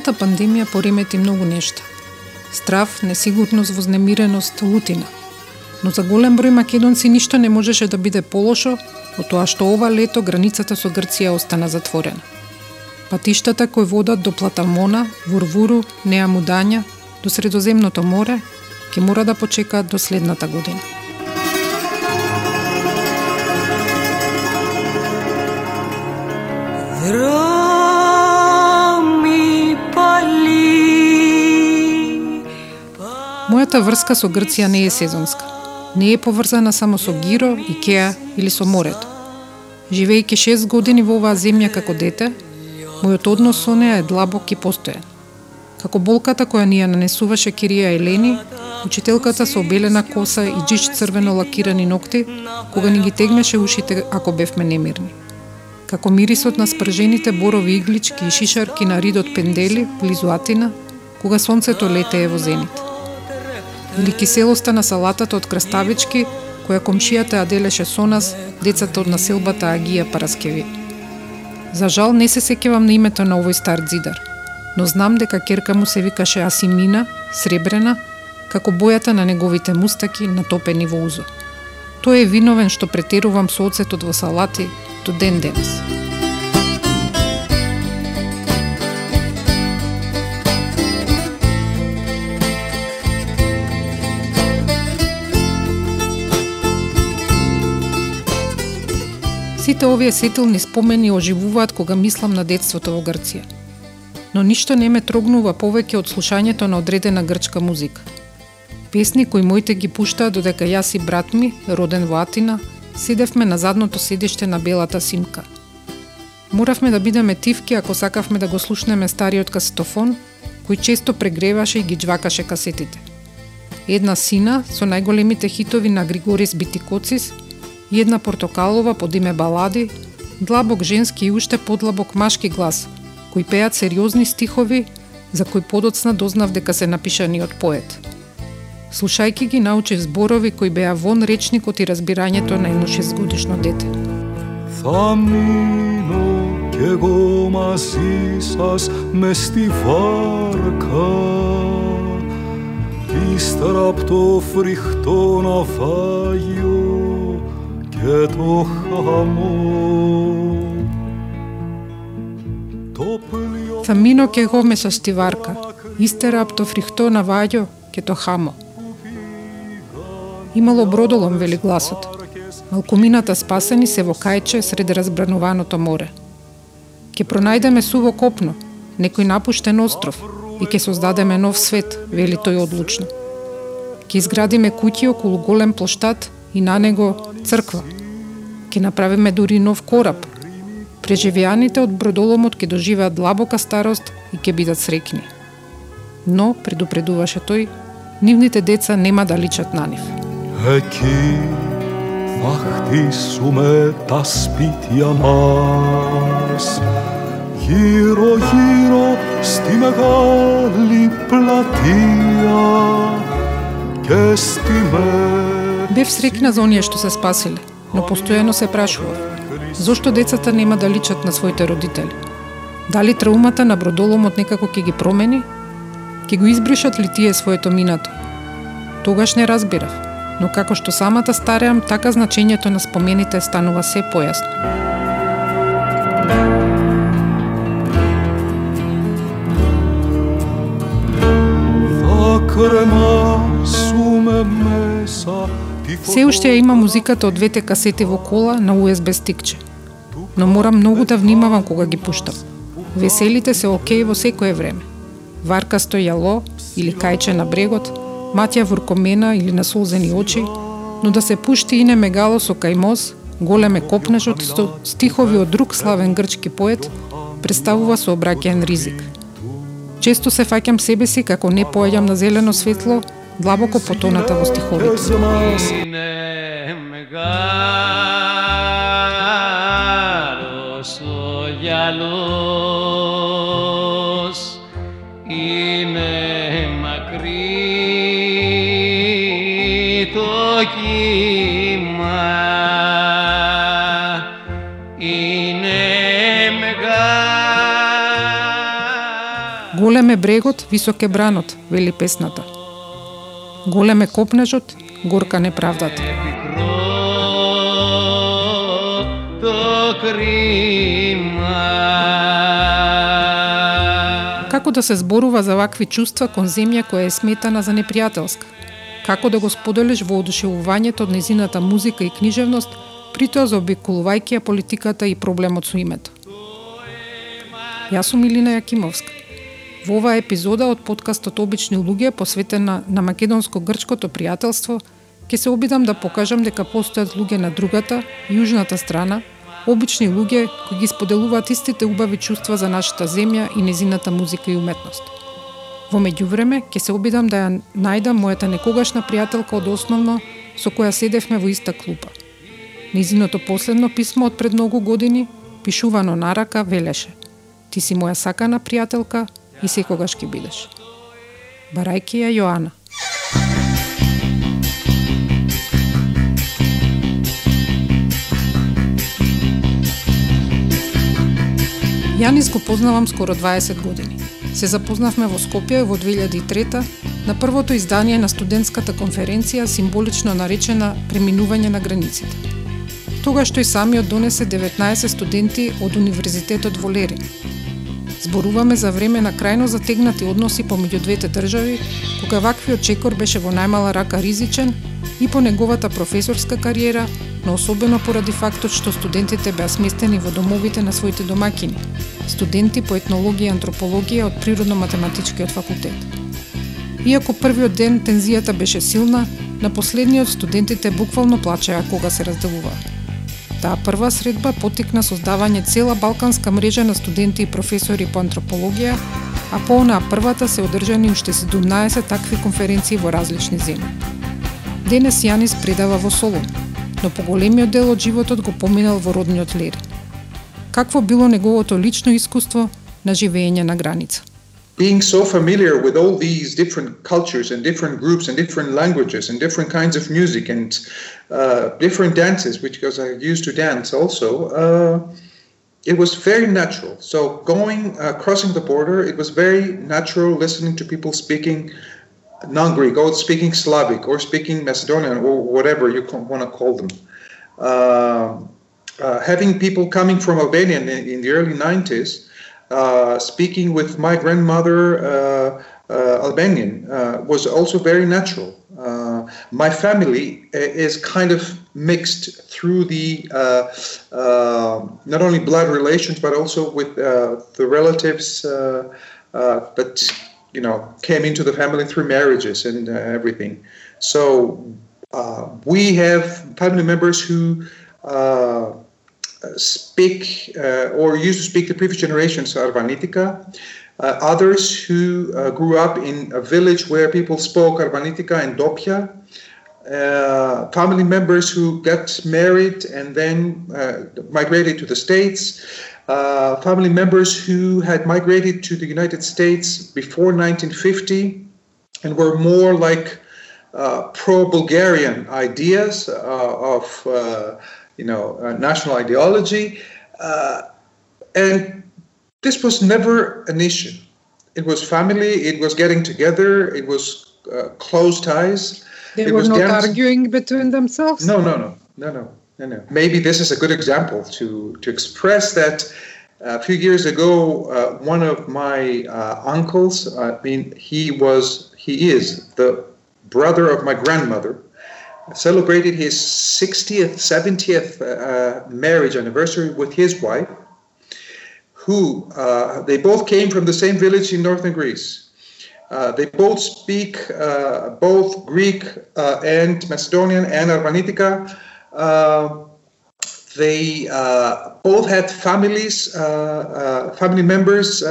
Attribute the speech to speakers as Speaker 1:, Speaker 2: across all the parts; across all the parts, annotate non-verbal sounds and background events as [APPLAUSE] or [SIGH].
Speaker 1: Тековната пандемија поремети многу нешта. Страв, несигурност, вознемиреност, лутина. Но за голем број македонци ништо не можеше да биде полошо од тоа што ова лето границата со Грција остана затворена. Патиштата кои водат до Платамона, Вурвуру, Неамудања, до Средоземното море, ќе мора да почекаат до следната година. Мојата врска со Грција не е сезонска. Не е поврзана само со Гиро, Икеа или со морето. Живејќи 6 години во оваа земја како дете, мојот однос со неа е длабок и постојан. Како болката која ни ја нанесуваше Кирија Елени, учителката со обелена коса и джич црвено лакирани ногти, кога ни ги тегнеше ушите ако бевме немирни. Како мирисот на спржените борови иглички и шишарки на ридот пендели близу Атина, кога сонцето летее во зенит или киселоста на салатата од краставички, која комшијата ја делеше со нас, децата од населбата Агија Параскеви. За жал не се сеќавам на името на овој стар зидар, но знам дека керка му се викаше Асимина, сребрена, како бојата на неговите мустаки натопени во узо. Тој е виновен што претерувам со оцетот во салати до ден денес. Сите овие сетилни спомени оживуваат кога мислам на детството во Грција. Но ништо не ме трогнува повеќе од слушањето на одредена грчка музика. Песни кои моите ги пуштаа додека јас и брат ми, роден во Атина, седевме на задното седиште на белата симка. Моравме да бидеме тивки ако сакавме да го слушнеме стариот касетофон, кој често прегреваше и ги джвакаше касетите. Една сина со најголемите хитови на Григорис Битикоцис – една портокалова под име Балади, длабок женски и уште подлабок машки глас, кои пеат сериозни стихови за кои подоцна дознав дека се напишани од поет. Слушајки ги научив зборови кои беа вон речникот и разбирањето на едно шестгодишно дете. Θα μείνω κι εγώ μαζί σας με στη βάρκα Ύστερα από το φρικτό ναυάγιο και το χαμό Θα μείνω κι εγώ μέσα στη βάρκα, ύστερα από το φρικτό ναυάγιο και το χάμο. Имало бродолом, вели гласот. Малкумината спасени се во кајче сред разбрануваното море. Ке пронајдеме суво копно, некој напуштен остров и ке создадеме нов свет, вели тој одлучно. Ке изградиме куќи околу голем плоштад и на него црква. Ке направиме дури нов кораб. Преживеаните од бродоломот ќе доживеат длабока старост и ќе бидат срекни. Но, предупредуваше тој, нивните деца нема да личат на нив. Еки θα χτίσουμε τα σπίτια μας γύρω γύρω στη μεγάλη πλατεία και στη μέρα Бев срекна за оние што се спасиле, но постојано се прашував. Зошто децата нема да личат на своите родители? Дали траумата на бродоломот некако ќе ги промени? Ќе го избришат ли тие своето минато? Тогаш не разбирав, но како што самата стареам, така значењето на спомените станува се појасно. Крема меса Се уште ја има музиката од двете касети во кола на USB стикче. Но морам многу да внимавам кога ги пуштам. Веселите се окей во секое време. Варкасто јало или кајче на брегот, матја вркомена или на солзени очи, но да се пушти и не мегало со кајмоз, големе копнежот со стихови од друг славен грчки поет, представува со обраќен ризик. Често се фаќам себе си како не поаѓам на зелено светло, длабоко потоната во стиховите. Голем е брегот, висок е бранот, вели песната. Голем е копнежот, горка неправдата. Како да се зборува за вакви чувства кон земја која е сметана за непријателска? Како да го споделиш воодушевувањето од незината музика и книжевност, притоа заобиколувајќи ја политиката и проблемот со името? Јас сум Илина Јакимовска. Во оваа епизода од подкастот Обични луѓе, посветена на македонско-грчкото пријателство, ќе се обидам да покажам дека постојат луѓе на другата, јужната страна, обични луѓе кои ги споделуваат истите убави чувства за нашата земја и незината музика и уметност. Во меѓувреме, ќе се обидам да ја најдам мојата некогашна пријателка од основно, со која седевме во иста клупа. Незиното последно писмо од пред многу години, пишувано на рака, велеше Ти си моја сакана пријателка и секогаш ќе бидеш. Барајки ја Јоана. Јанис го познавам скоро 20 години. Се запознавме во Скопје во 2003 на првото издание на студентската конференција символично наречена Преминување на границите. Тогаш тој самиот донесе 19 студенти од Универзитетот во Лерин. Зборуваме за време на крајно затегнати односи помеѓу двете држави, кога ваквиот чекор беше во најмала рака ризичен и по неговата професорска кариера, но особено поради фактот што студентите беа сместени во домовите на своите домакини, студенти по етнологија и антропологија од Природно-математичкиот факултет. Иако првиот ден тензијата беше силна, на последниот студентите буквално плачеа кога се разделуваа. Таа прва средба потекна создавање цела балканска мрежа на студенти и професори по антропологија, а по онаа првата се одржани уште 17 такви конференции во различни земји. Денес Јанис предава во Солун, но поголемиот дел од животот го поминал во родниот Лери. Какво било неговото лично искуство на живење на граница?
Speaker 2: Being so familiar with all these different cultures and different groups and different languages and different kinds of music and uh, different dances, which because I used to dance also, uh, it was very natural. So going uh, crossing the border, it was very natural listening to people speaking non-Greek, or speaking Slavic, or speaking Macedonian, or whatever you want to call them. Uh, uh, having people coming from Albania in, in the early 90s, uh, speaking with my grandmother, uh, uh, Albanian, was also very natural. my family is kind of mixed through the not only blood relations, but also with the relatives that you know came into the family through marriages and uh, everything so uh, we have family members who uh, speak or used to speak the previous generations Arvanitika others who grew up in a village where people spoke Arvanitika and Dopia. Uh, family members who got married and then uh, migrated to the States, uh, family members who had migrated to the United States before 1950 and were more like uh, pro-Bulgarian ideas uh, of uh, you know national ideology, uh, and this was never an issue. It was family. It was getting together. It was uh, close ties.
Speaker 1: They
Speaker 2: it
Speaker 1: were not arguing between themselves.
Speaker 2: No, no, no, no, no. No, no. Maybe this is a good example to, to express that a few years ago, uh, one of my uh, uncles, I mean, he was, he is the brother of my grandmother, celebrated his 60th, 70th uh, marriage anniversary with his wife, who uh, they both came from the same village in northern Greece. Uh, they both speak uh, both Greek and Macedonian and Arvanitika they uh, both had families, uh, uh, family members,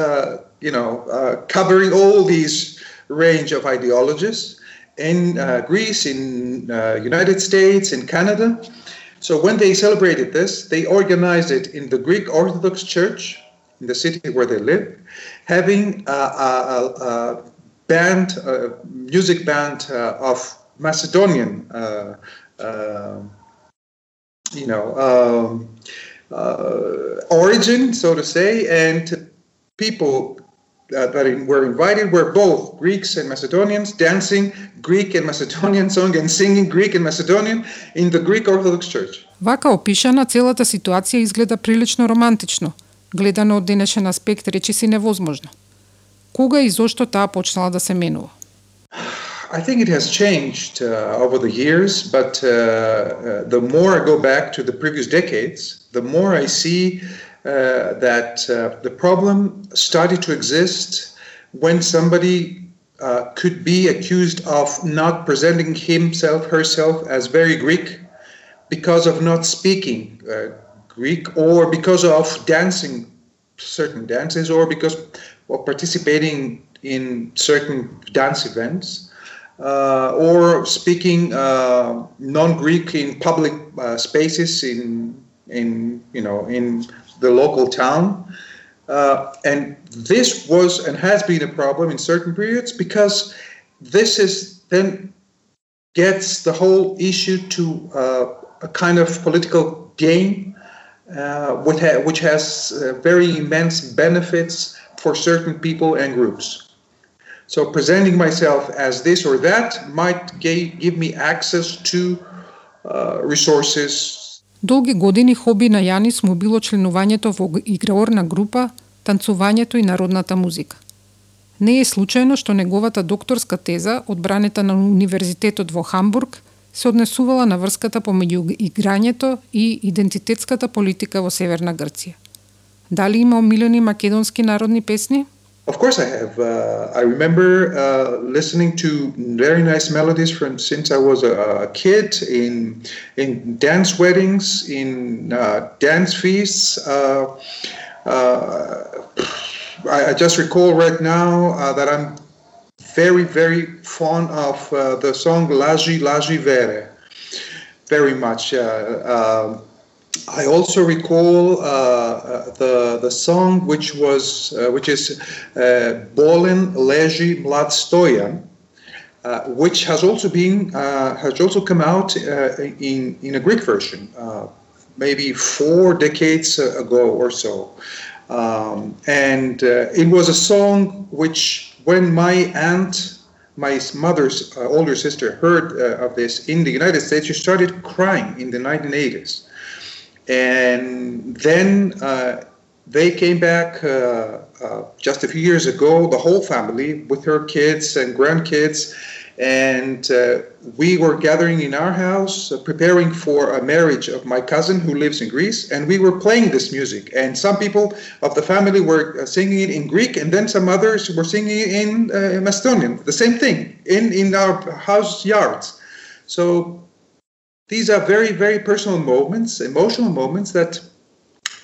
Speaker 2: you know, covering all these range of ideologies in Greece, in United States, in Canada. So when they celebrated this, they organized it in the Greek Orthodox Church in the city where they live, having a, a, a band, a music band uh, of Macedonian uh, uh, you know, um, uh, origin, so to say, and people uh, that were invited were both Greeks and Macedonians dancing Greek and Macedonian song and singing Greek and Macedonian in the Greek Orthodox Church.
Speaker 1: Вака опишана целата ситуација изгледа прилично романтично, гледано од денешен аспект речиси невозможно. Кога и зошто таа почнала да се менува?
Speaker 2: I think it has changed uh, over the years, but uh, uh, the more I go back to the previous decades, the more I see uh, that uh, the problem started to exist when somebody uh, could be accused of not presenting himself, herself as very Greek because of not speaking Greek or because of dancing certain dances or because of participating in certain dance events uh, or speaking uh, non-Greek in public uh, spaces in in you know in the local town. and this was and has been a problem in certain periods because this is then gets the whole issue to a kind of political game, uh, which, ha- which has uh, very immense benefits for certain people and groups. So presenting myself as this or that might give me access to uh, resources.
Speaker 1: Долги години хоби на Јанис му било членувањето во играорна група, танцувањето и народната музика. Не е случајно што неговата докторска теза, одбранета на Универзитетот во Хамбург, се однесувала на врската помеѓу играњето и идентитетската политика во Северна Грција. Дали има омилени македонски народни песни?
Speaker 2: Of course, I have. Uh, I remember uh, listening to very nice melodies from since I was a, a kid in in dance weddings, in uh, dance feasts. I, I, just recall right now that I'm very, very fond of uh, the song Laji Laji Vere. Very much. Uh, uh, I also recall the the song which was which is Bolin Leži Mlad Stojan, uh, which has also been uh, has also come out uh, in in a Greek version, maybe four decades ago or so, um, and it was a song which when my aunt, my mother's uh, older sister, heard uh, of this in the United States, she started crying in the 1980s. And then uh, they came back uh, uh, just a few years ago, the whole family, with her kids and grandkids. And uh, we were gathering in our house, preparing for a marriage of my cousin who lives in Greece, and we were playing this music. And some people of the family were singing it in Greek, and then some others were singing it in Macedonian. The same thing in in our house yards. So these are very very personal moments, emotional moments that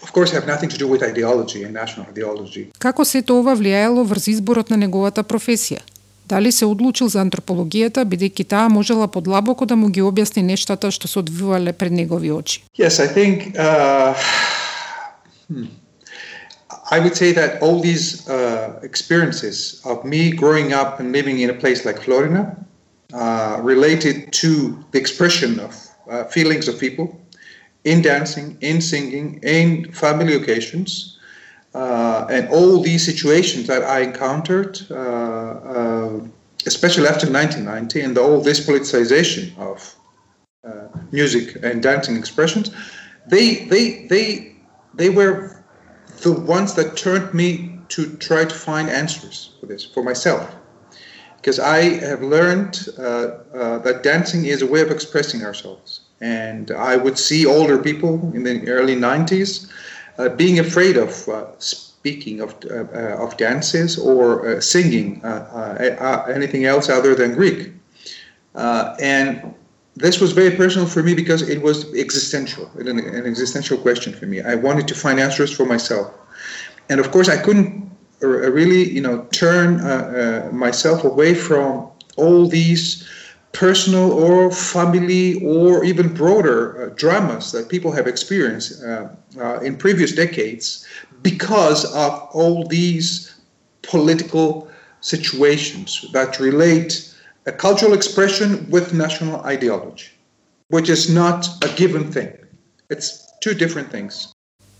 Speaker 2: of course have nothing to do with ideology and national ideology.
Speaker 1: Како се тоа влијаело врз изборот на неговата професија? Дали се одлучил за антропологијата, бидејќи таа можела подлабоко да му ги објасни нештата што се одвивале пред негови очи?
Speaker 2: Yes, I think uh, hmm. I would say that all these uh, experiences of me growing up and living in a place like Florida uh, related to the expression of uh, feelings of people in dancing, in singing, in family occasions, uh, and all these situations that I encountered, uh, uh, especially after 1990, and all this politicization of uh, music and dancing expressions, they they they they were the ones that turned me to try to find answers for this for myself, because I have learned uh, uh, that dancing is a way of expressing ourselves, and I would see older people in the early 90s uh, being afraid of uh, speaking of uh, of dances or singing anything else other than Greek, and this was very personal for me because it was existential, an, an, existential question for me. I wanted to find answers for myself, and of course, I couldn't really, you know, turn uh, uh, myself away from all these personal or family or even broader uh, dramas that people have experienced uh, uh, in previous decades because of all these political situations that relate a cultural expression with national ideology, which is not a given thing. It's two different things.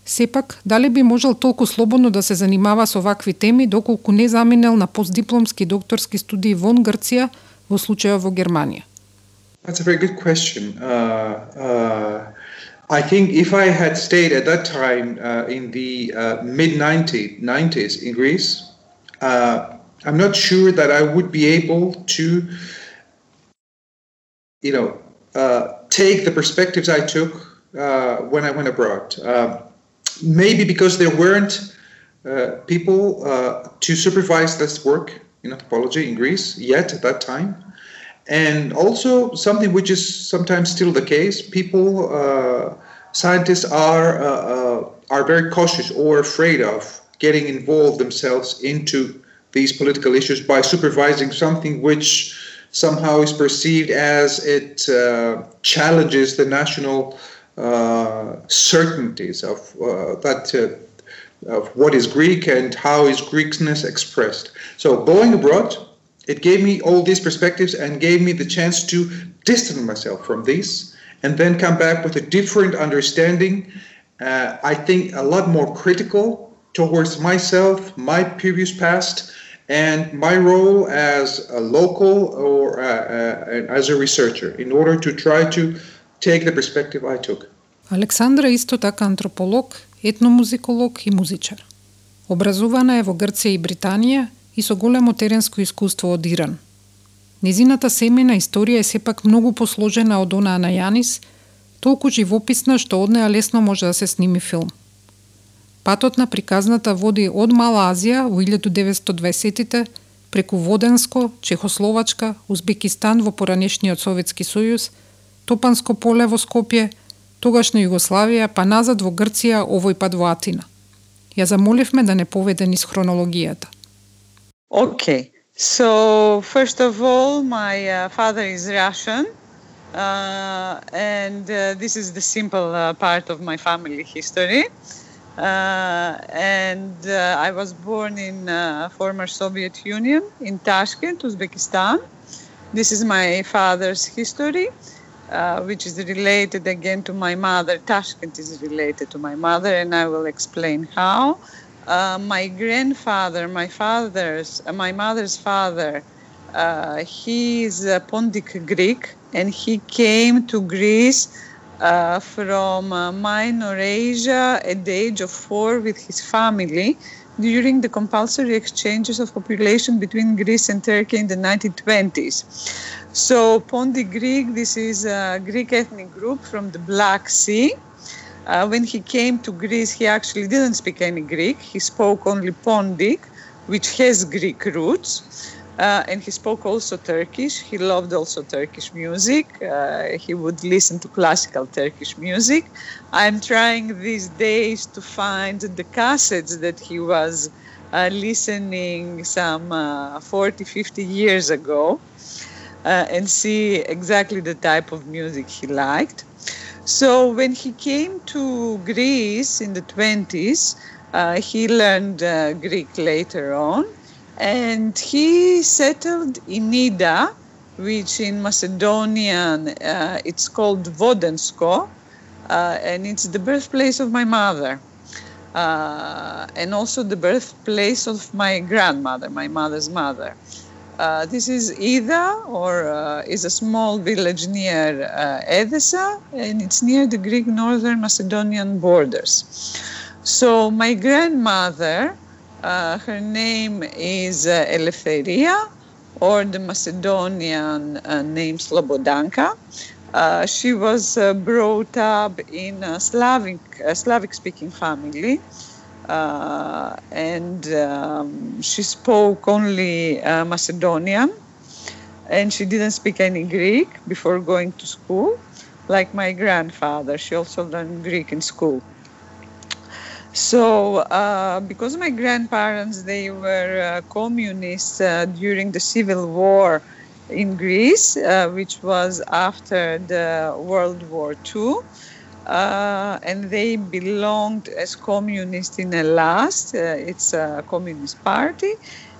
Speaker 1: Сепак, дали би можел толку слободно да се занимава со вакви теми доколку не заминел на постдипломски докторски студии вон Грција, во случајот во Германија?
Speaker 2: That's a very good question. Uh, uh, I think if I had stayed at that time uh, in the uh, mid 90s in Greece, uh, I'm not sure that I would be able to, you know, uh, take the perspectives I took uh, when I went abroad. Uh, maybe because there weren't people to supervise this work in anthropology in Greece yet at that time. And also something which is sometimes still the case people uh, scientists are uh, uh, are very cautious or afraid of getting involved themselves into these political issues by supervising something which somehow is perceived as it uh, challenges the national uh, certainties of uh, that of what is Greek and how is Greekness expressed. So going abroad it gave me all these perspectives and gave me the chance to distance myself from these and then come back with a different understanding. Uh, I think a lot more critical towards myself, my previous past, and my role as a local or uh, uh, as a researcher in order to try to take the perspective I took.
Speaker 1: Александра исто така антрополог, етномузиколог и музичар. Образувана е во Грција и Британија и со големо теренско искуство од Иран. Незината семена историја е сепак многу посложена од онаа на Јанис, толку живописна што од неа лесно може да се сними филм. Патот на приказната води од Мала Азија во 1920-тите преку Воденско, Чехословачка, Узбекистан во поранешниот Советски сојуз, Топанско поле во Скопје, тогашна Југославија, па назад во Грција, овој пат во Атина. Ја замоливме да не поведе низ хронологијата.
Speaker 3: Okay, so first of all, my uh, father is Russian, uh, and uh, this is the simple uh, part of my family history. Uh, and uh, I was born in uh, former Soviet Union in Tashkent, Uzbekistan. This is my father's history. Uh, which is related again to my mother. Tashkent is related to my mother, and I will explain how. Uh, my grandfather, my father's, uh, my mother's father, uh, he is a Pontic Greek, and he came to Greece uh, from Minor Asia at the age of four with his family during the compulsory exchanges of population between Greece and Turkey in the 1920s. So Pontic Greek, this is a Greek ethnic group from the Black Sea uh, when he came to Greece, he actually didn't speak any Greek. He spoke only Pontic, which has Greek roots. Uh, and he spoke also Turkish. He loved also Turkish music. Uh, he would listen to classical Turkish music. I'm trying these days to find the cassettes that he was uh, listening some uh, 40, 50 years ago and see exactly the type of music he liked. So when he came to Greece in the 20s, uh, he learned uh, Greek later on, and he settled in Ida, which in Macedonian uh, it's called Vodensko, uh, and it's the birthplace of my mother. Uh, and also the birthplace of my grandmother, my mother's mother. Uh, this is Ida, or uh, is a small village near uh, Edessa, and it's near the Greek northern Macedonian borders. So my grandmother, uh, her name is uh, Eleftheria, or the Macedonian uh, name Slobodanka. she was brought up in a Slavic, Slavic-speaking family. Uh, and um, she spoke only uh, Macedonian and she didn't speak any Greek before going to school, like my grandfather. She also learned Greek in school. So, uh, because my grandparents they were uh, communists uh, during the civil war in Greece, uh, which was after the World War II, uh, and they belonged as communists in Elas, uh, it's a communist party.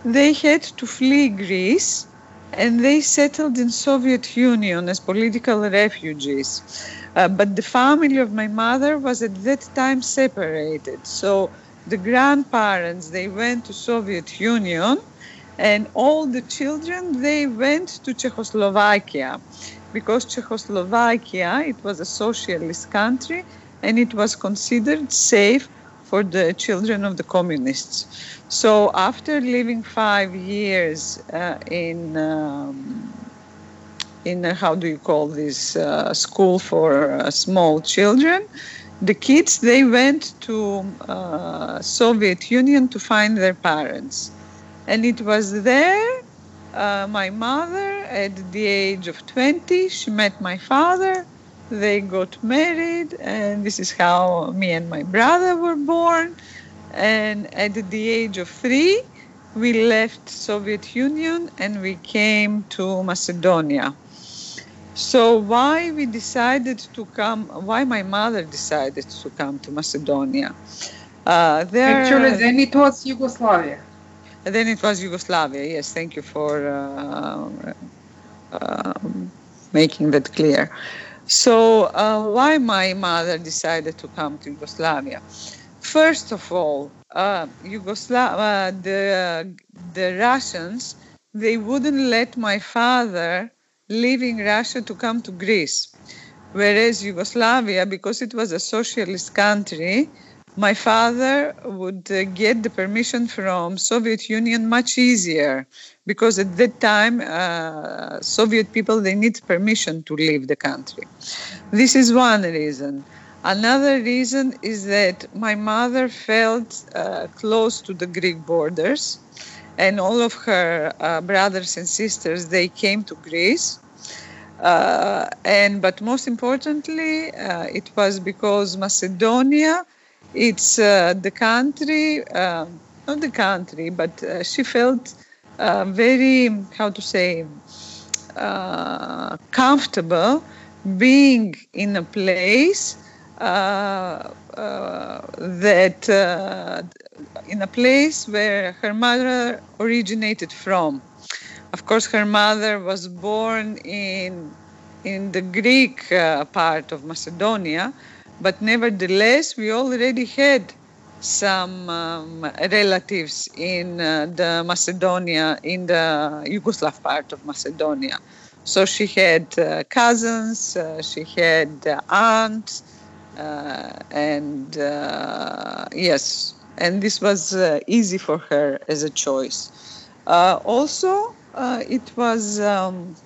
Speaker 3: They had to flee Greece and they settled in Soviet Union as political refugees. Uh, but the family of my mother was at that time separated. So the grandparents they went to Soviet Union, and all the children they went to Czechoslovakia, because Czechoslovakia it was a socialist country, and it was considered safe for the children of the communists. So after living five years uh, in um, in uh, how do you call this uh, school for uh, small children, the kids they went to uh, Soviet Union to find their parents, and it was there. My mother, at the age of 20, she met my father. They got married, and this is how me and my brother were born. And at the age of three we left soviet union and we came to macedonia. So why we decided to come why my mother decided to come to macedonia?
Speaker 4: Uh, there, actually then it was yugoslavia.
Speaker 3: Then it was yugoslavia yes thank you for uh, making that clear. So uh, why my mother decided to come to yugoslavia? First of all, uh, Yugoslavia, uh, the the Russians, they wouldn't let my father leaving Russia to come to Greece, whereas Yugoslavia, because it was a socialist country, my father would uh, get the permission from Soviet Union much easier because at that time uh, Soviet people they need permission to leave the country. This is one reason. Another reason is that my mother felt uh, close to the Greek borders, and all of her uh, brothers and sisters they came to Greece. Uh, and but most importantly, uh, it was because Macedonia, it's uh, the country, uh, not the country, but she felt very how to say comfortable being in a place uh, uh, that uh, in a place where her mother originated from. Of course, her mother was born in in the Greek uh, part of Macedonia, but nevertheless, we already had some um, relatives in uh, the Macedonia, in the Yugoslav part of Macedonia. So she had uh, cousins, she had aunts, uh, and uh, yes, and this was uh, easy for her as a choice. also, it was um,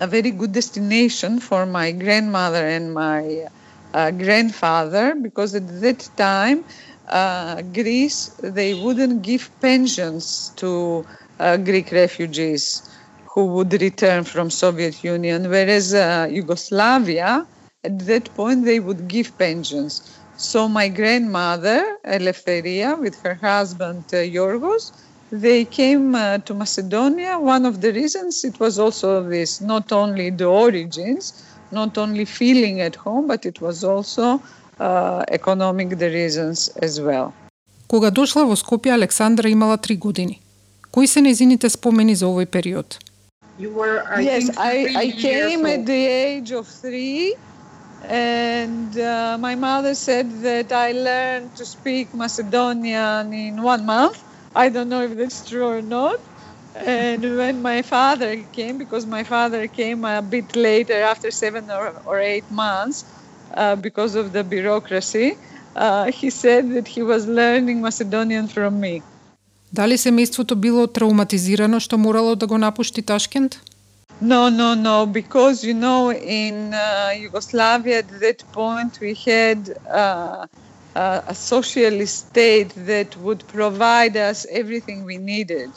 Speaker 3: a very good destination for my grandmother and my uh, grandfather because at that time uh, Greece they wouldn't give pensions to uh, Greek refugees who would return from Soviet Union, whereas Yugoslavia at that point they would give pensions. So my grandmother, Eleftheria, with her husband uh, Yorgos, they came uh, to Macedonia. One of the reasons it was also this, not only the origins, not only feeling at home, but it was also uh, economic the reasons as well.
Speaker 1: Кога дошла во Скопје, Александра имала три години. Кои се незините спомени за овој период?
Speaker 4: You were, I
Speaker 3: yes,
Speaker 4: think,
Speaker 3: I, I came at the age of three. And uh, my mother said that I learned to speak Macedonian in one month. I don't know if that's true or not. And when my father came, because my father came a bit later, after seven or, or eight months, uh, because of the bureaucracy, uh, he said that he was learning Macedonian from me.
Speaker 1: Дали семејството било травматизирано што морало да го напушти Ташкент?
Speaker 3: No, no, no, because you know, in uh, Yugoslavia at that point we had uh, uh, a socialist state that would provide us everything we needed.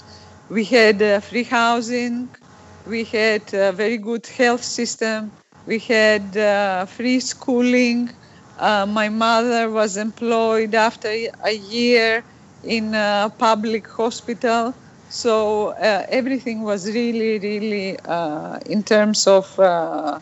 Speaker 3: We had uh, free housing, we had a very good health system, we had uh, free schooling. Uh, my mother was employed after a year in a public hospital. So uh, everything was really, really, uh, in terms of uh,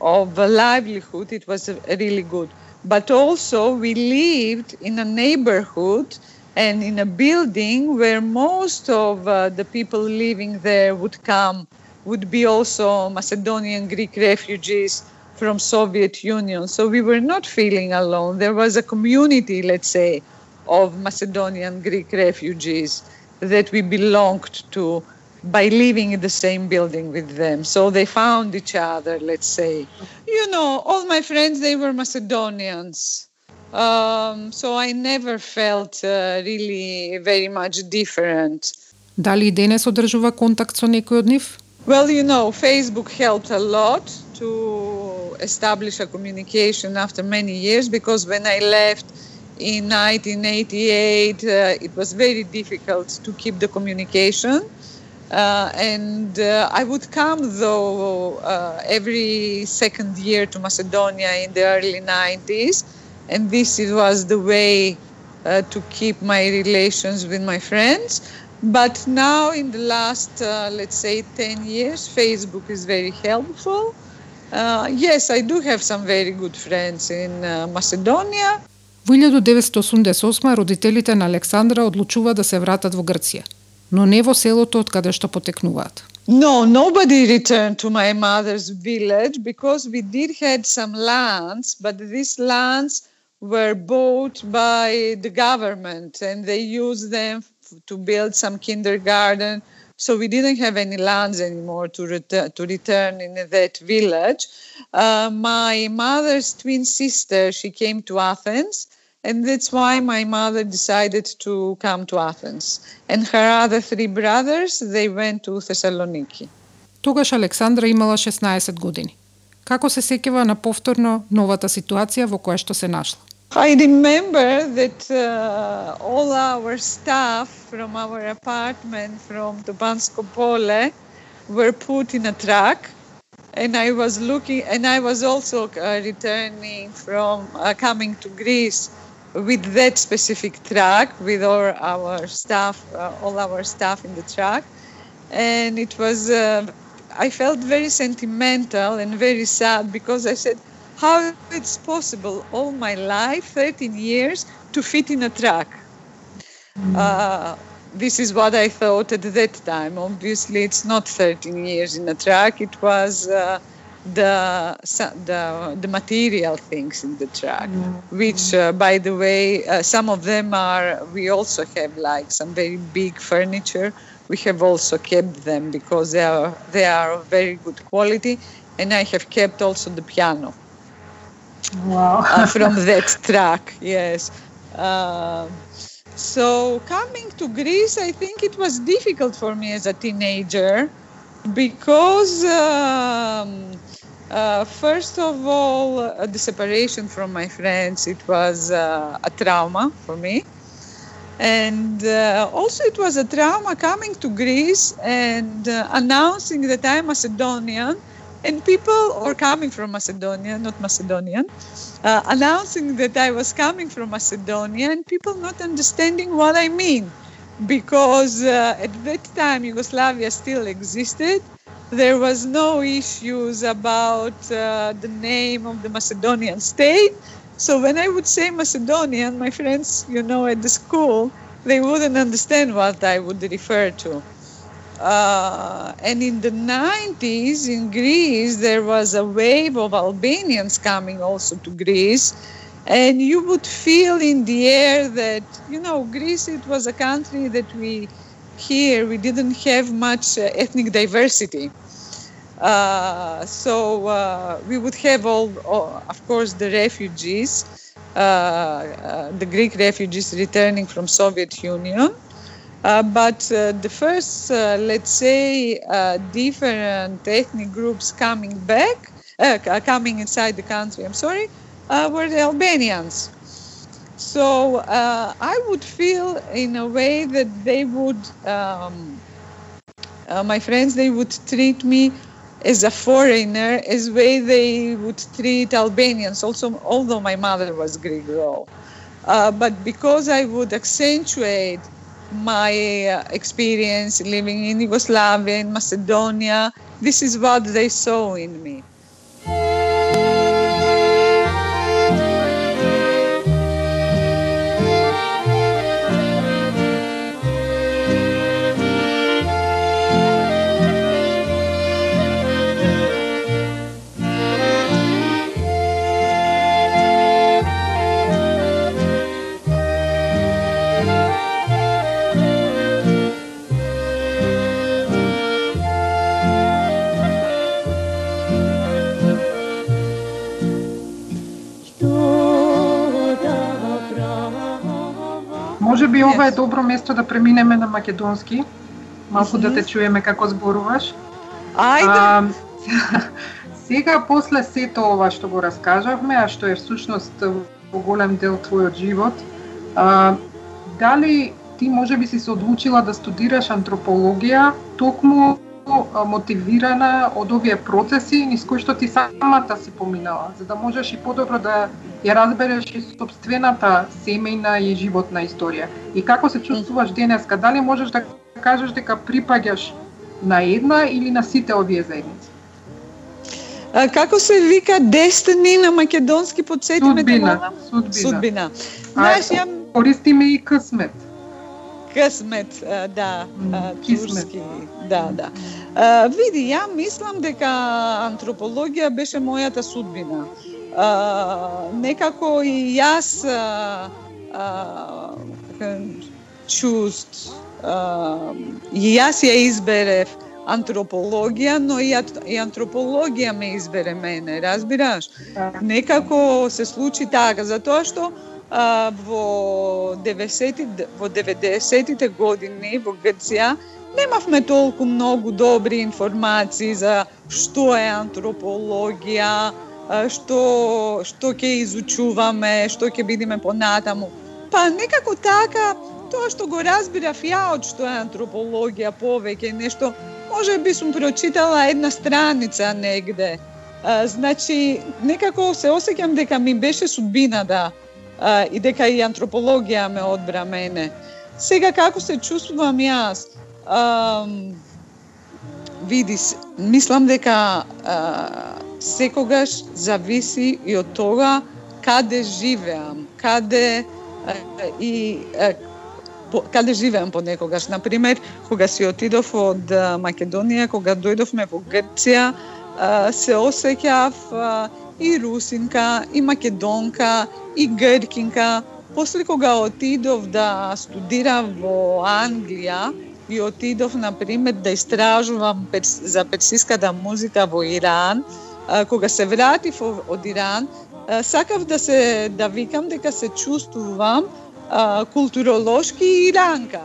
Speaker 3: of livelihood, it was really good. But also, we lived in a neighborhood and in a building where most of uh, the people living there would come, would be also Macedonian Greek refugees from Soviet Union. So we were not feeling alone. There was a community, let's say, of Macedonian Greek refugees that we belonged to by living in the same building with them. So they found each other, let's say. You know, all my friends, they were Macedonians. Um, so I never felt uh, really very much different.
Speaker 1: Дали и денес одржува контакт со некој од нив?
Speaker 3: Well, you know, Facebook helped a lot to establish a communication after many years because when I left in 1988, uh, it was very difficult to keep the communication. Uh, and uh, I would come, though, uh, every second year to Macedonia in the early 90s. And this was the way uh, to keep my relations with my friends. But now, in the last, uh, let's say, 10 years, Facebook is very helpful. Uh, yes, I do have some very good friends in uh, Macedonia.
Speaker 1: Во 1988 родителите на Александра одлучува да се вратат во Грција, но не во селото од каде што потекнуваат.
Speaker 3: No, nobody returned to my mother's village because we did had some lands, but these lands were bought by the government and they used them to build some kindergarten. So we didn't have any lands anymore to, return to return in that village. Uh, my mother's twin sister, she came to Athens, and that's why my mother decided to come to Athens. And her other three brothers, they went to Thessaloniki.
Speaker 1: Тогаш Александра имала 16 години. Како се сеќава на повторно новата ситуација во која што се нашла?
Speaker 3: I remember that uh, all our staff from our apartment from Topansko Pole were put in a truck. And I was looking, and I was also uh, returning from uh, coming to Greece with that specific truck, with all our staff, uh, all our staff in the truck. And it was, uh, I felt very sentimental and very sad because I said, how it's possible all my life, 13 years, to fit in a truck. Mm. Uh, this is what I thought at that time. Obviously, it's not 13 years in a truck. It was uh, the, the the material things in the truck, mm. which, uh, by the way, uh, some of them are. We also have like some very big furniture. We have also kept them because they are they are of very good quality, and I have kept also the piano.
Speaker 4: Wow.
Speaker 3: uh, from [LAUGHS] that track, yes. Uh, so coming to Greece, I think it was difficult for me as a teenager because, um, uh, first of all, uh, the separation from my friends, it was uh, a trauma for me. And uh, also, it was a trauma coming to Greece and announcing that I'm Macedonian and people are coming from Macedonia, not Macedonian, uh, announcing that I was coming from Macedonia, and people not understanding what I mean, because uh, at that time Yugoslavia still existed. There was no issues about uh, the name of the Macedonian state. So when I would say Macedonian, my friends, you know, at the school, they wouldn't understand what I would refer to. Uh, and in the 90s in Greece, there was a wave of Albanians coming also to Greece. And you would feel in the air that, you know, Greece, it was a country that we here, we didn't have much uh, ethnic diversity. Uh, so uh, we would have all, all, of course, the refugees, uh, uh, the Greek refugees returning from Soviet Union. Uh, but uh, the first, uh, let's say, uh, different ethnic groups coming back, uh, coming inside the country, I'm sorry, were the Albanians. So I would feel in a way that they would, um, my friends, they would treat me as a foreigner, as way they would treat Albanians. Also, although my mother was Greek girl, but because I would accentuate my uh, experience living in Yugoslavia, in Macedonia. This is what they saw in me.
Speaker 4: Би ова е добро место да преминеме на македонски. Малку mm -hmm. да те чуеме како зборуваш.
Speaker 3: Ајде. А, [LAUGHS]
Speaker 4: сега после сето ова што го раскажавме, а што е всушност во голем дел твојот живот, а, дали ти може би си се одлучила да студираш антропологија токму мотивирана од овие процеси низ кои што ти самата си поминала, за да можеш и подобро да ја разбереш и собствената семејна и животна историја. И како се чувствуваш денеска? Дали можеш да кажеш дека припаѓаш на една или на сите овие заедници?
Speaker 3: А, како се вика дестини на македонски подсетиме
Speaker 4: судбина, судбина.
Speaker 3: Судбина.
Speaker 4: Знаеш, ја користиме и късмет.
Speaker 3: Късмет, да, турски, да, да. А, види, ја мислам дека антропологија беше мојата судбина. Некако и јас чуст, и јас ја изберев антропологија, но и, и антропологија ме избере мене, разбираш? Да. Некако се случи така, затоа што а, во 90 во 90-тите години во Грција немавме толку многу добри информации за што е антропологија, што што ќе изучуваме, што ќе бидеме понатаму. Па некако така, тоа што го разбирав ја од што е антропологија повеќе нешто, може би сум прочитала една страница негде. А, значи, некако се осеќам дека ми беше судбина да а, и дека и антропологија ме одбра мене. Сега како се чувствувам јас? А, види, мислам дека а, секогаш зависи и од тоа каде живеам, каде а, и а, по, каде живеам понекогаш. Например, кога си отидов од Македонија, кога дојдовме во Грција, се осеќав и русинка, и македонка, и гркинка. После кога отидов да студирам во Англија, и отидов, например, да истражувам за персиската музика во Иран. Кога се вратив од Иран, сакав да се да викам дека се чувствувам културолошки иранка.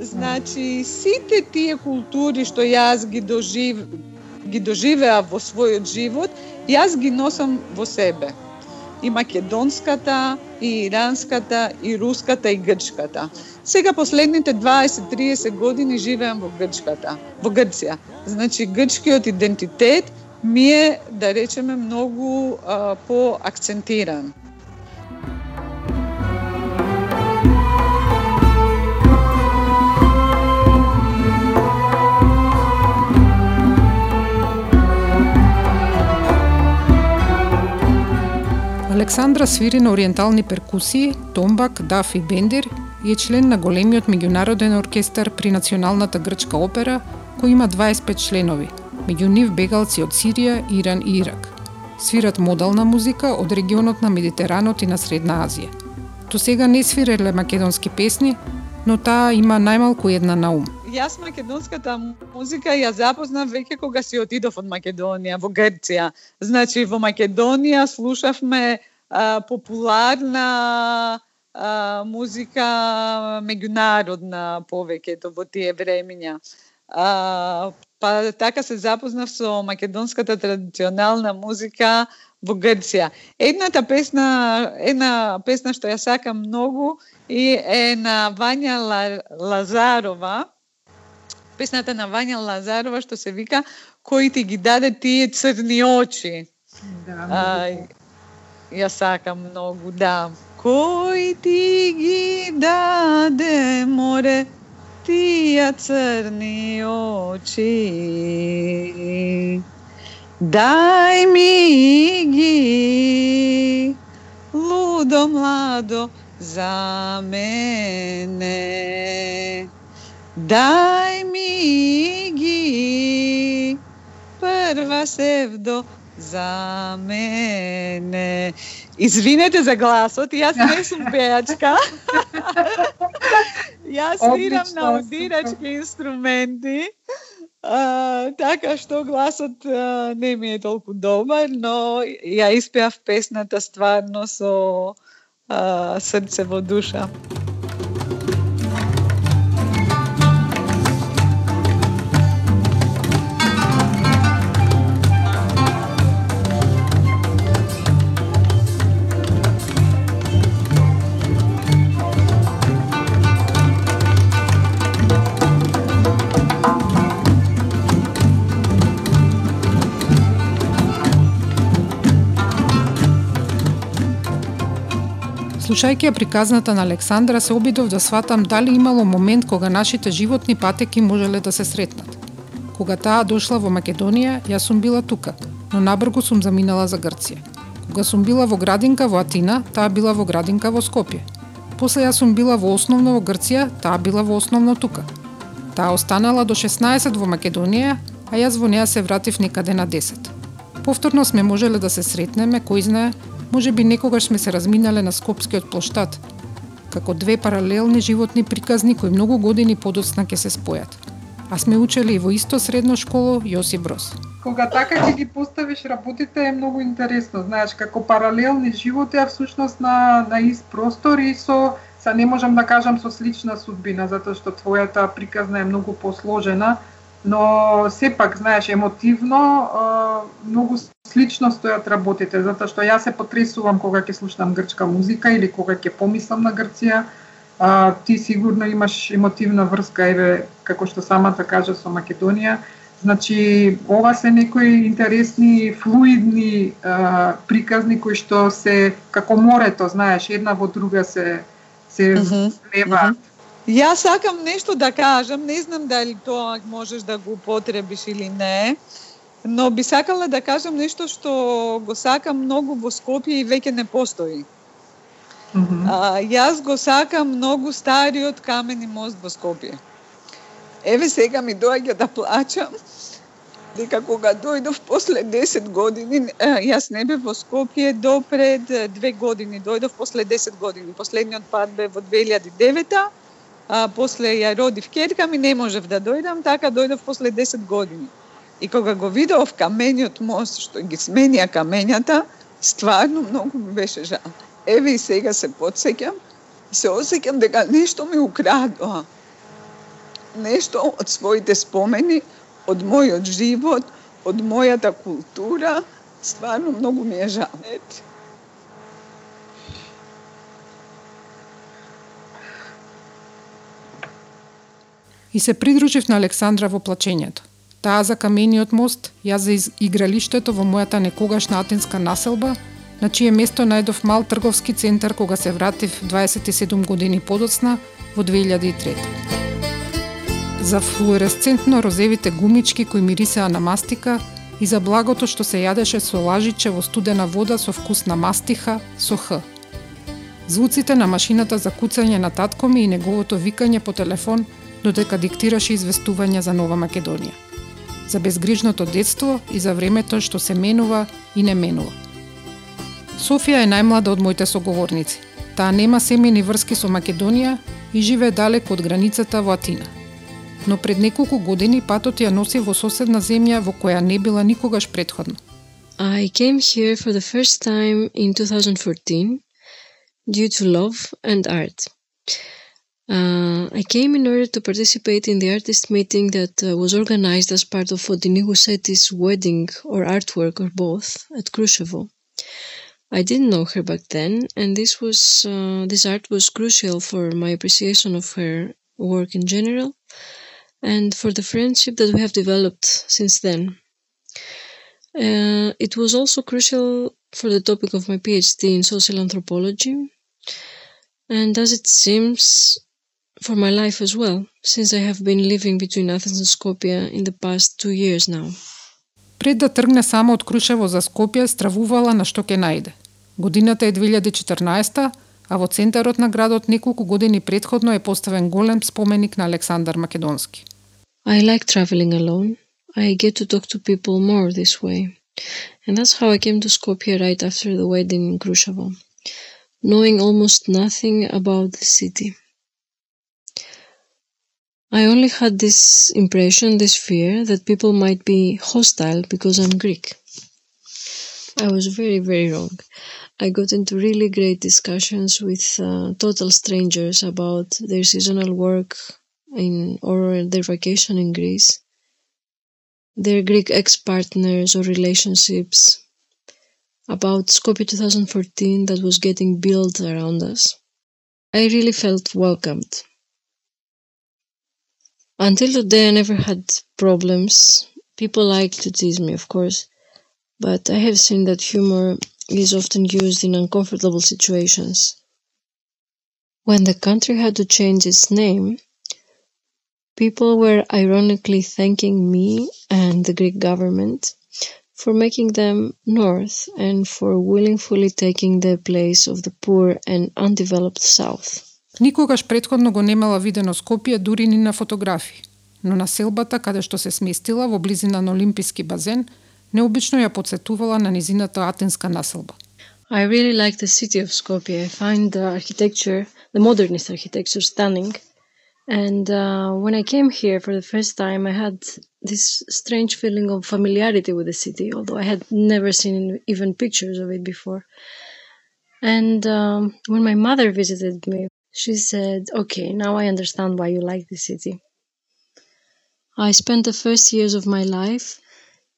Speaker 3: Значи, сите тие култури што јас ги дожив ги доживеа во својот живот, јас ги носам во себе. И македонската, и иранската, и руската, и грчката. Сега последните 20-30 години живеам во Грчката, во Грција. Значи грчкиот идентитет ми е, да речеме, многу а, по-акцентиран.
Speaker 1: Александра свири на ориентални перкусии, томбак, даф и бендир и е член на големиот меѓународен оркестар при Националната грчка опера, кој има 25 членови, меѓу нив бегалци од Сирија, Иран и Ирак. Свират модална музика од регионот на Медитеранот и на Средна Азија. До сега не свиреле македонски песни, но таа има најмалку една на ум.
Speaker 3: Јас македонската музика ја запознав веќе кога си отидов од Македонија во Грција. Значи во Македонија слушавме а, популарна а, музика меѓународна повеќето во тие времиња. А, па така се запознав со македонската традиционална музика во Грција. Едната песна, една песна што ја сакам многу и е на Вања Лазарова. Песната на Вања Лазарова што се вика Кој ти ги даде тие црни очи. Да, а, ја сакам многу, да. Кој ти ги даде море тија црни очи? Дај ми ги, лудо младо, за мене. Дај ми ги, прва севдо, за мене. Извинете за гласот, јас не сум [LAUGHS] пејачка. [LAUGHS] јас свирам на одирачки инструменти. А, така што гласот а, не ми е толку добар, но ја испеав песната стварно со а, срце во душа.
Speaker 1: Слушајќи ја приказната на Александра, се обидов да сватам дали имало момент кога нашите животни патеки можеле да се сретнат. Кога таа дошла во Македонија, јас сум била тука, но набргу сум заминала за Грција. Кога сум била во градинка во Атина, таа била во градинка во Скопје. После јас сум била во основно во Грција, таа била во основно тука. Таа останала до 16 во Македонија, а јас во неа се вратив некаде на 10. Повторно сме можеле да се сретнеме, кој знае, може би некогаш сме се разминале на Скопскиот плоштад, како две паралелни животни приказни кои многу години подоцна ќе се спојат. А сме учели и во исто средно школо Јоси Брос.
Speaker 4: Кога така ќе ги поставиш работите е многу интересно, знаеш, како паралелни животи, а всушност на, на ист простор и со Са не можам да кажам со слична судбина, затоа што твојата приказна е многу посложена, но сепак, знаеш, емотивно, многу слично стојат работите, затоа што јас се потресувам кога ќе слушам грчка музика или кога ќе помислам на Грција, а, ти сигурно имаш емотивна врска, еве, како што самата кажа со Македонија, Значи, ова се некои интересни, флуидни а, приказни кои што се како морето, знаеш, една во друга се се влева.
Speaker 3: Јас сакам нешто да кажам, не знам дали тоа можеш да го употребиш или не, но би сакала да кажам нешто што го сакам многу во Скопје и веќе не постои. Mm -hmm. а, јас го сакам многу стариот камени мост во Скопје. Еве сега ми доаѓа да плачам, дека кога дојдов после 10 години, јас не бев во Скопје до пред две години, дојдов после 10 години. Последниот пат бе во 2009 а после ја родив керка ми не можев да дојдам, така дојдов после 10 години. И кога го видов камениот мост што ги сменија камењата, стварно многу ми беше жал. Еве и сега се подсеќам, се осеќам дека нешто ми украдоа. Нешто од своите спомени, од мојот живот, од мојата култура, стварно многу ми е жал. Ете.
Speaker 1: И се придружив на Александра во плачењето. Таа за камениот мост, јас за игралиштето во мојата некогашна атинска населба, на чие место најдов мал трговски центар кога се вратив 27 години подоцна во 2003 за флуоресцентно розевите гумички кои мирисеа на мастика и за благото што се јадеше со лажиче во студена вода со вкус на мастиха со Х. Звуците на машината за куцање на татко ми и неговото викање по телефон додека диктираше известувања за Нова Македонија. За безгрижното детство и за времето што се менува и не менува. Софија е најмлада од моите соговорници. Таа нема семени врски со Македонија и живее далеко од границата во Атина – но пред неколку години патот ја носи во соседна земја во која не била никогаш предходно.
Speaker 5: I came here for the first time in 2014 due to love and art. Uh, I came in order to participate in the artist meeting that uh, was organized as part of Fotini Gouseti's wedding or artwork or both at Krushevo. I didn't know her back then, and this was uh, this art was crucial for my appreciation of her work in general and for the friendship that we have developed since then. Uh, it was also crucial for the topic of my PhD in social anthropology, and as it seems, for my life as well, since I have been living between Athens and Skopje in the past two years now.
Speaker 1: Пред да тргне само од Крушево за Скопје, стравувала на што ќе најде. Годината е 2014 а во центарот на градот неколку години предходно е поставен голем споменик на Александар Македонски.
Speaker 5: I like traveling alone. I get to talk to people more this way. And that's how I came to Skopje right after the wedding in Krushevo, knowing almost nothing about the city. I only had this impression, this fear, that people might be hostile because I'm Greek. I was very, very wrong. I got into really great discussions with uh, total strangers about their seasonal work, in or their vacation in Greece, their Greek ex-partners or relationships, about Skopje 2014 that was getting built around us. I really felt welcomed. Until today, I never had problems. People like to tease me, of course, but I have seen that humor is often used in uncomfortable situations. When the country had to change its name, people were ironically thanking me and the Greek government for making them north and for willingly taking the place of the poor and undeveloped south.
Speaker 1: Никогаш предходно го немала видено Скопје дури ни на фотографии, но на селбата каде што се сместила во близина на Олимписки базен, необично ја подсетувала на низината атенска населба.
Speaker 5: I really like the city of Skopje. I find the architecture, the modernist architecture, stunning. And uh, when I came here for the first time, I had this strange feeling of familiarity with the city, although I had never seen even pictures of it before. And um, when my mother visited me, she said, Okay, now I understand why you like the city. I spent the first years of my life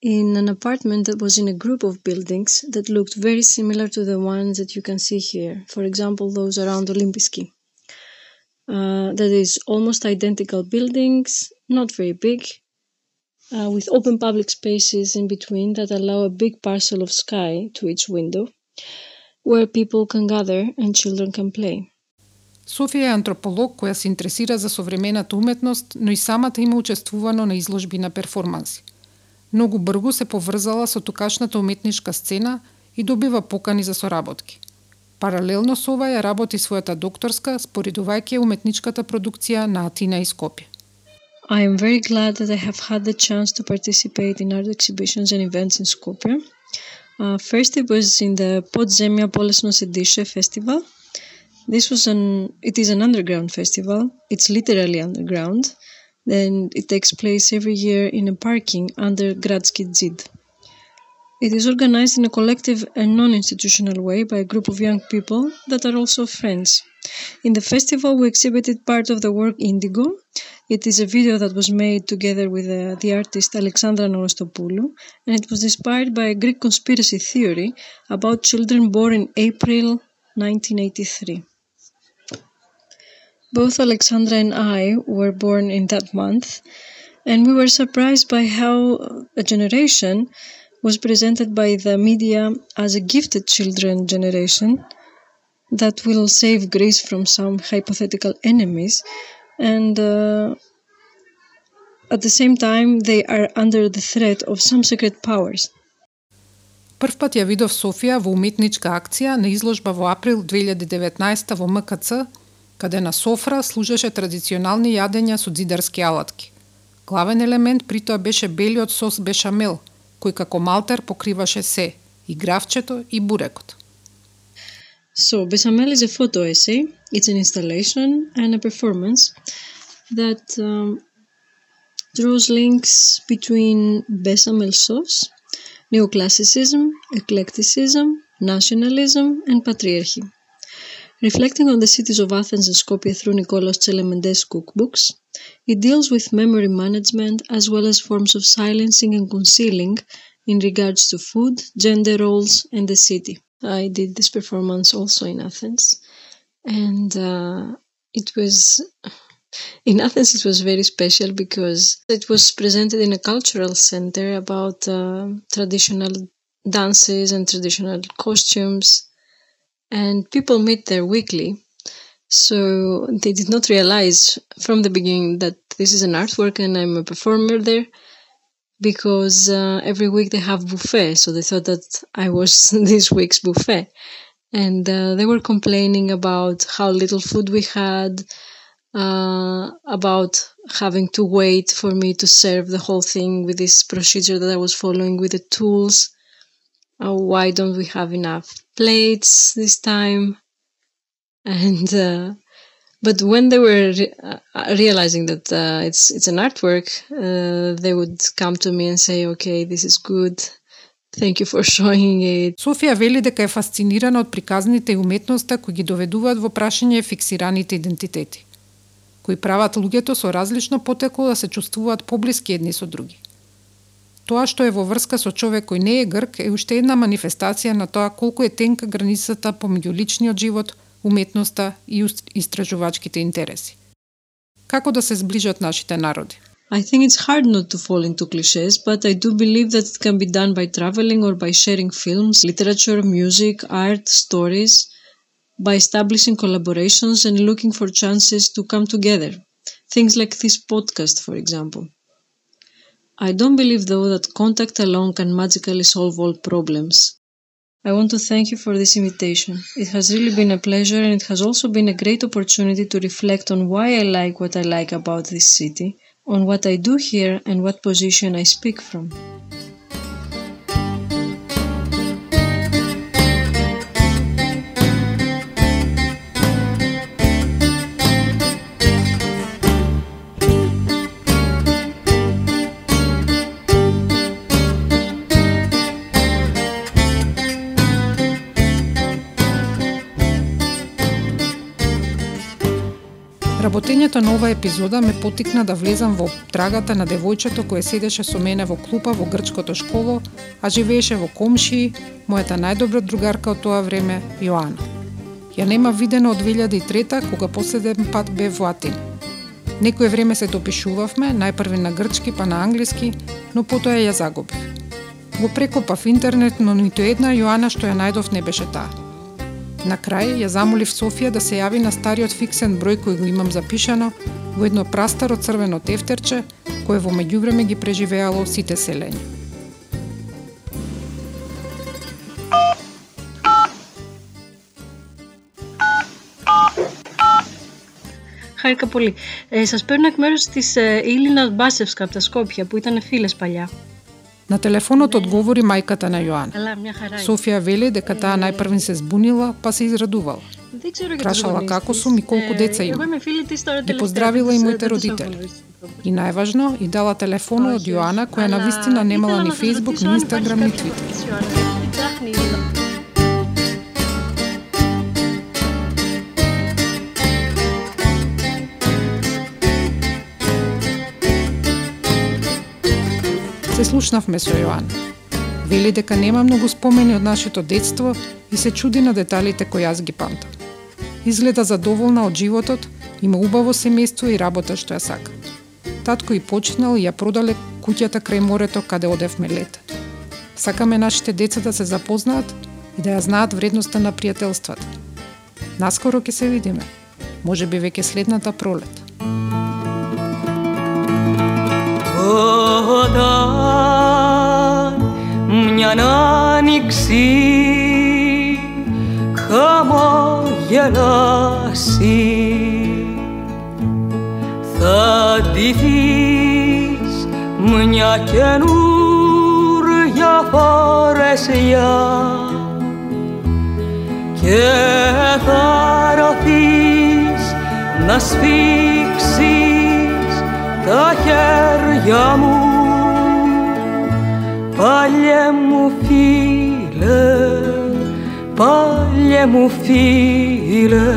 Speaker 5: in an apartment that was in a group of buildings that looked very similar to the ones that you can see here. For example, those around Olympiski. Uh, that is almost identical buildings, not very big, uh, with open public spaces in between that allow a big parcel of sky to each window, where people can gather and children can play.
Speaker 1: Софија е антрополог која се интересира за современата уметност, но и самата има учествувано на изложби на перформанси. Многу бргу се поврзала со тукашната уметничка сцена и добива покани за соработки. Паралелно со ова ја работи својата докторска, споредувајќи уметничката продукција на Атина и Скопје.
Speaker 5: I am very glad that I have had the chance to participate in art exhibitions and events in Skopje. Uh, first, it was in the Podzemia Polesno Sediše festival. This was an it is an underground festival. It's literally underground. and it takes place every year in a parking under Gradski Zid. It is organized in a collective and non-institutional way by a group of young people that are also friends. In the festival, we exhibited part of the work Indigo. It is a video that was made together with uh, the artist Alexandra Novostopoulou, and it was inspired by a Greek conspiracy theory about children born in April 1983. Both Alexandra and I were born in that month, and we were surprised by how a generation was presented by the media as a gifted children generation that will save Greece from some hypothetical enemies, and uh, at the same time, they are under the threat of some secret powers.
Speaker 1: Првпат ја видов Софија во уметничка акција на изложба во април 2019 во МКЦ, каде на софра служеше традиционални јадења со дзидарски алатки. Главен елемент при тоа беше белиот сос бешамел, кој како малтер покриваше се, и гравчето и бурекот.
Speaker 5: So, Bechamel is a photo essay. It's an installation and a performance that um, draws links between bechamel sauce, neoclassicism, eclecticism, nationalism, and patriarchy. Reflecting on the cities of Athens and Skopje through Nikolaos Tselementes' cookbooks, it deals with memory management as well as forms of silencing and concealing in regards to food, gender roles, and the city. I did this performance also in Athens, and uh, it was in Athens. It was very special because it was presented in a cultural center about uh, traditional dances and traditional costumes, and people meet there weekly. So they did not realize from the beginning that this is an artwork and I'm a performer there because uh, every week they have buffet. So they thought that I was [LAUGHS] this week's buffet. And uh, they were complaining about how little food we had, uh, about having to wait for me to serve the whole thing with this procedure that I was following with the tools. Oh, why don't we have enough plates this time? And uh, but when they were re- uh, realizing that uh, it's it's an artwork, uh, they would come to me and say, "Okay, this is good. Thank you for [LAUGHS] showing it."
Speaker 1: Софија вели дека е фасцинирана од приказните уметноста кои ги доведуваат во прашање фиксираните идентитети, кои прават луѓето со различно потекло да се чувствуваат поблиски едни со други. Тоа што е во врска со човек кој не е грк е уште една манифестација на тоа колку е тенка границата помеѓу личниот живот, уметноста и истражувачките интереси. Како да се зближат нашите народи?
Speaker 5: I think it's hard not to fall into cliches, but I do believe that it can be done by traveling or by sharing films, literature, music, art, stories, by establishing collaborations and looking for chances to come together. Things like this podcast, for example. I don't believe, though, that contact alone can magically solve all problems. I want to thank you for this invitation. It has really been a pleasure and it has also been a great opportunity to reflect on why I like what I like about this city, on what I do here, and what position I speak from.
Speaker 1: Работењето на оваа епизода ме потикна да влезам во трагата на девојчето кое седеше со мене во клупа во грчкото школо, а живееше во комши, мојата најдобра другарка од тоа време, Јоана. Ја нема видено од 2003 кога последен пат бев во Атин. Некој време се допишувавме, најпрви на грчки па на англиски, но потоа ја загубив. Го прекопав интернет, но ниту една Јоана што ја најдов не беше таа. На крај ја замолив Софија да се јави на стариот фиксен број кој го имам запишано во едно прастаро црвено тефтерче кое во меѓувреме ги преживеало сите селени.
Speaker 5: Χάρηκα πολύ. Ε, σας παίρνω εκ μέρους της ε, Ήλινα Μπάσευσκα από τα Σκόπια που ήταν φίλες παλιά.
Speaker 1: На телефонот одговори мајката на
Speaker 5: Јоана.
Speaker 1: Софија вели дека таа најпрвен се збунила, па се израдувала. Прашала како сум и колку деца има. Ги поздравила и моите родители. И најважно, и дала телефонот од Јоана, која
Speaker 5: на
Speaker 1: вистина немала ни
Speaker 5: Фейсбук,
Speaker 1: ни
Speaker 5: Инстаграм,
Speaker 1: ни
Speaker 5: Твитер.
Speaker 1: Се слушнавме со Јоан. Вели дека нема многу спомени од нашето детство и се чуди на деталите кои јас ги памтам. Изгледа задоволна од животот, има убаво семејство и работа што ја сака. Татко и починал и ја продале куќата крај морето каде одевме лет. Сакаме нашите деца да се запознаат и да ја знаат вредноста на пријателствата. Наскоро ќе се видиме. Може би веќе следната пролет.
Speaker 6: Όταν μια άνοιξη χαμογελάσει. Θα ντυθείς μια καινούρια φορεσιά και θα ρωθείς να σφίξεις taher μου φίλε, file, μου φίλε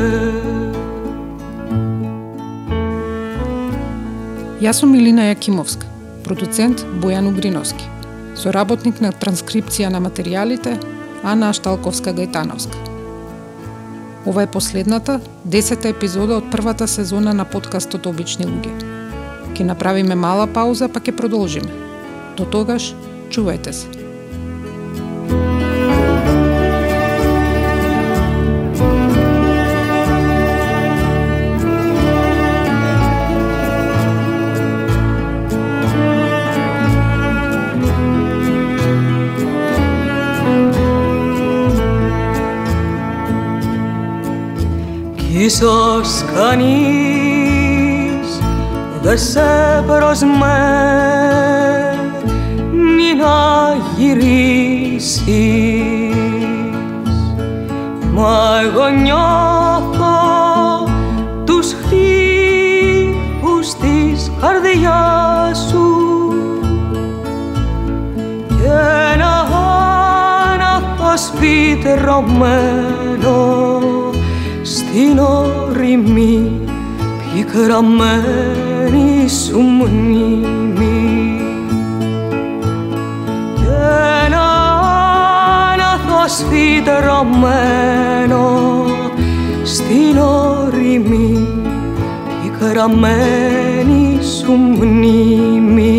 Speaker 1: Јас сум Илина Јакимовска, продуцент Бојан Угриновски, соработник на транскрипција на материјалите Ана Шталковска Гајтановска. Ова е последната, десета епизода од првата сезона на подкастот Обични луѓе. Ке направиме мала пауза, па ќе продолжиме. До тогаш, чувајте се.
Speaker 6: Kisos kanin σε προσμένει να γυρίσεις. Μα εγώ νιώθω τους χτύπους της καρδιάς σου και ένα άναθος φυτρωμένο στην ορεινή πικραμένη σου μνήμη. Και ένα άναθος φυτρωμένο στην ορεινή πικραμένη σου μνήμη